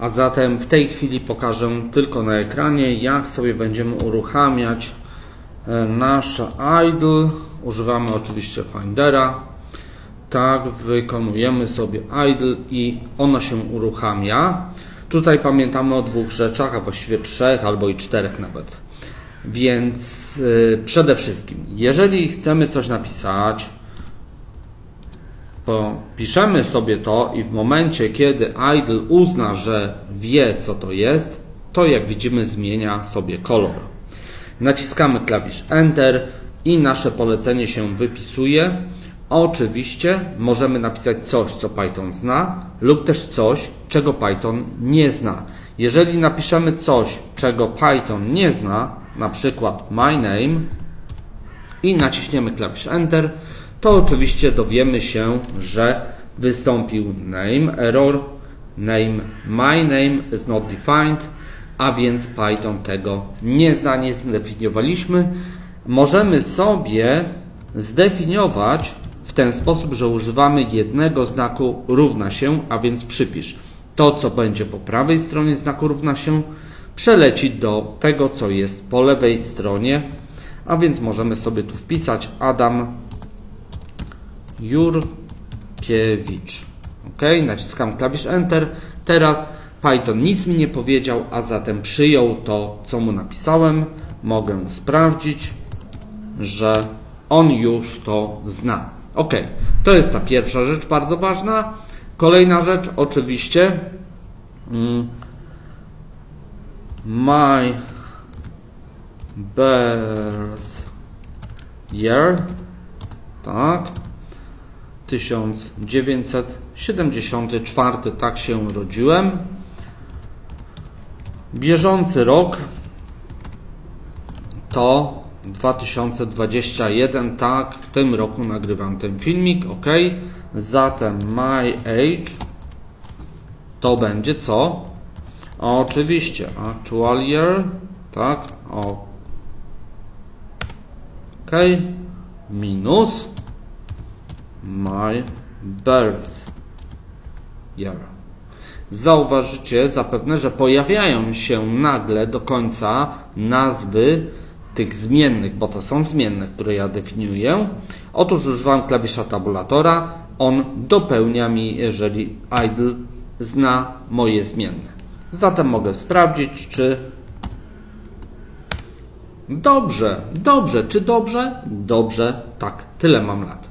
A zatem w tej chwili pokażę tylko na ekranie, jak sobie będziemy uruchamiać e, nasze idle. Używamy oczywiście Findera. Tak, wykonujemy sobie idle i ono się uruchamia. Tutaj pamiętamy o dwóch rzeczach, a właściwie trzech albo i czterech nawet. Więc yy, przede wszystkim, jeżeli chcemy coś napisać, piszemy sobie to i w momencie, kiedy idle uzna, że wie, co to jest, to jak widzimy zmienia sobie kolor. Naciskamy klawisz Enter i nasze polecenie się wypisuje. Oczywiście możemy napisać coś, co Python zna, lub też coś, czego Python nie zna. Jeżeli napiszemy coś, czego Python nie zna, na przykład my name i naciśniemy klawisz Enter, to oczywiście dowiemy się, że wystąpił name error, name my name is not defined, a więc Python tego nie zna, nie zdefiniowaliśmy. Możemy sobie zdefiniować w ten sposób, że używamy jednego znaku równa się, a więc przypisz. To, co będzie po prawej stronie znaku równa się, przeleci do tego, co jest po lewej stronie, a więc możemy sobie tu wpisać Adam Jurkiewicz. OK, naciskam klawisz Enter. Teraz Python nic mi nie powiedział, a zatem przyjął to, co mu napisałem. Mogę sprawdzić, że on już to zna. OK, to jest ta pierwsza rzecz bardzo ważna. Kolejna rzecz, oczywiście, mm, my birth year, tak, 1974, tak się urodziłem. Bieżący rok to 2021, tak, w tym roku nagrywam ten filmik, ok. Zatem my age to będzie co? Oczywiście actual year, tak, ok, minus my birth year. Zauważycie zapewne, że pojawiają się nagle do końca nazwy tych zmiennych, bo to są zmienne, które ja definiuję. Otóż używam klawisza tabulatora. On dopełnia mi, jeżeli idle zna moje zmienne. Zatem mogę sprawdzić, czy dobrze, dobrze, czy dobrze? Dobrze, tak, tyle mam lat.